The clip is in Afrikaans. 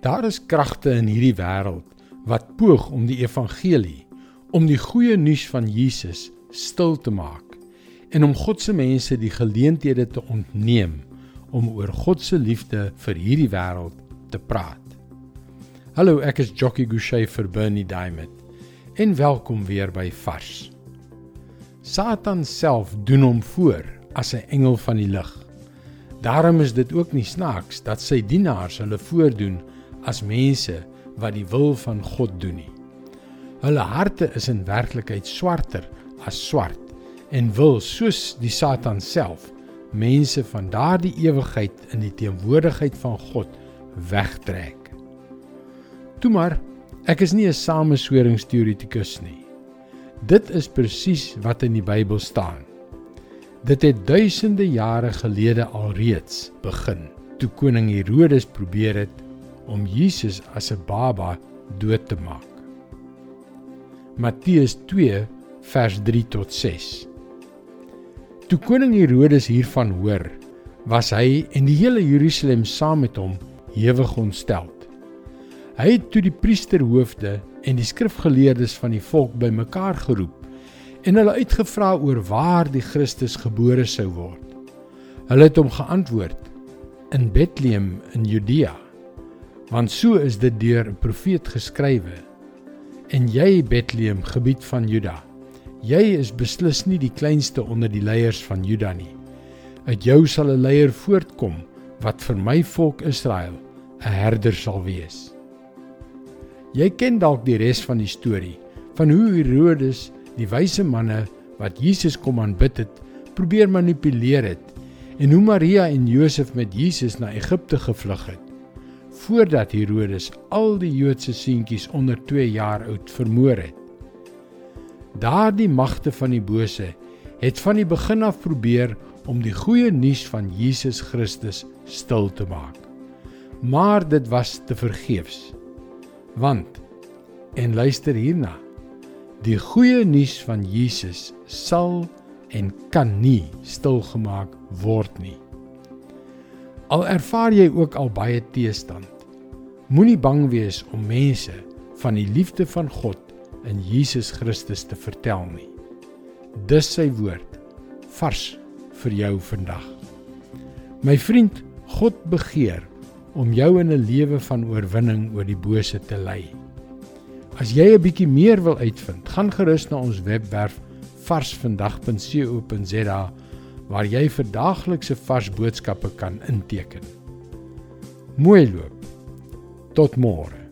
Daar is kragte in hierdie wêreld wat poog om die evangelie, om die goeie nuus van Jesus stil te maak en om God se mense die geleenthede te ontneem om oor God se liefde vir hierdie wêreld te praat. Hallo, ek is Jockey Gouchee vir Bernie Diamond en welkom weer by Vars. Satan self doen hom voor as 'n engel van die lig. Daarom is dit ook nie snaaks dat sy dienaars hulle voordoen as mense wat die wil van God doen nie. Hulle harte is in werklikheid swarter as swart en wil soos die Satan self mense van daardie ewigheid in die teenwoordigheid van God wegtrek. Toe maar, ek is nie 'n samesweringsteoretikus nie. Dit is presies wat in die Bybel staan. Dit het duisende jare gelede alreeds begin toe koning Herodes probeer het om Jesus as 'n baba dood te maak. Matteus 2 vers 3 tot 6. Toe koning Herodes hiervan hoor, was hy en die hele Jerusalem saam met hom hewig ontstel. Hy het toe die priesterhoofde en die skrifgeleerdes van die volk bymekaar geroep en hulle uitgevra oor waar die Christus gebore sou word. Hulle het hom geantwoord: In Bethlehem in Judea. Want so is dit deur 'n profeet geskrywe: En jy Bethlehem, gebied van Juda, Jy is beslis nie die kleinste onder die leiers van Juda nie. Uit jou sal 'n leier voortkom wat vir my volk Israel 'n herder sal wees. Jy ken dalk die res van die storie van hoe Herodes die wyse manne wat Jesus kom aanbid het, probeer manipuleer het en hoe Maria en Josef met Jesus na Egipte gevlug het voordat Herodes al die Joodse seentjies onder 2 jaar oud vermoor het. Daardie magte van die bose het van die begin af probeer om die goeie nuus van Jesus Christus stil te maak. Maar dit was te vergeefs. Want en luister hierna. Die goeie nuus van Jesus sal en kan nie stilgemaak word nie. Al ervaar jy ook al baie teestand, moenie bang wees om mense van die liefde van God in Jesus Christus te vertel nie. Dis sy woord vars vir jou vandag. My vriend, God begeer om jou in 'n lewe van oorwinning oor die bose te lei. As jy 'n bietjie meer wil uitvind, gaan gerus na ons webwerf varsvandag.co.za waar jy vir daaglikse vars boodskappe kan inteken. Mooi loop. Tot môre.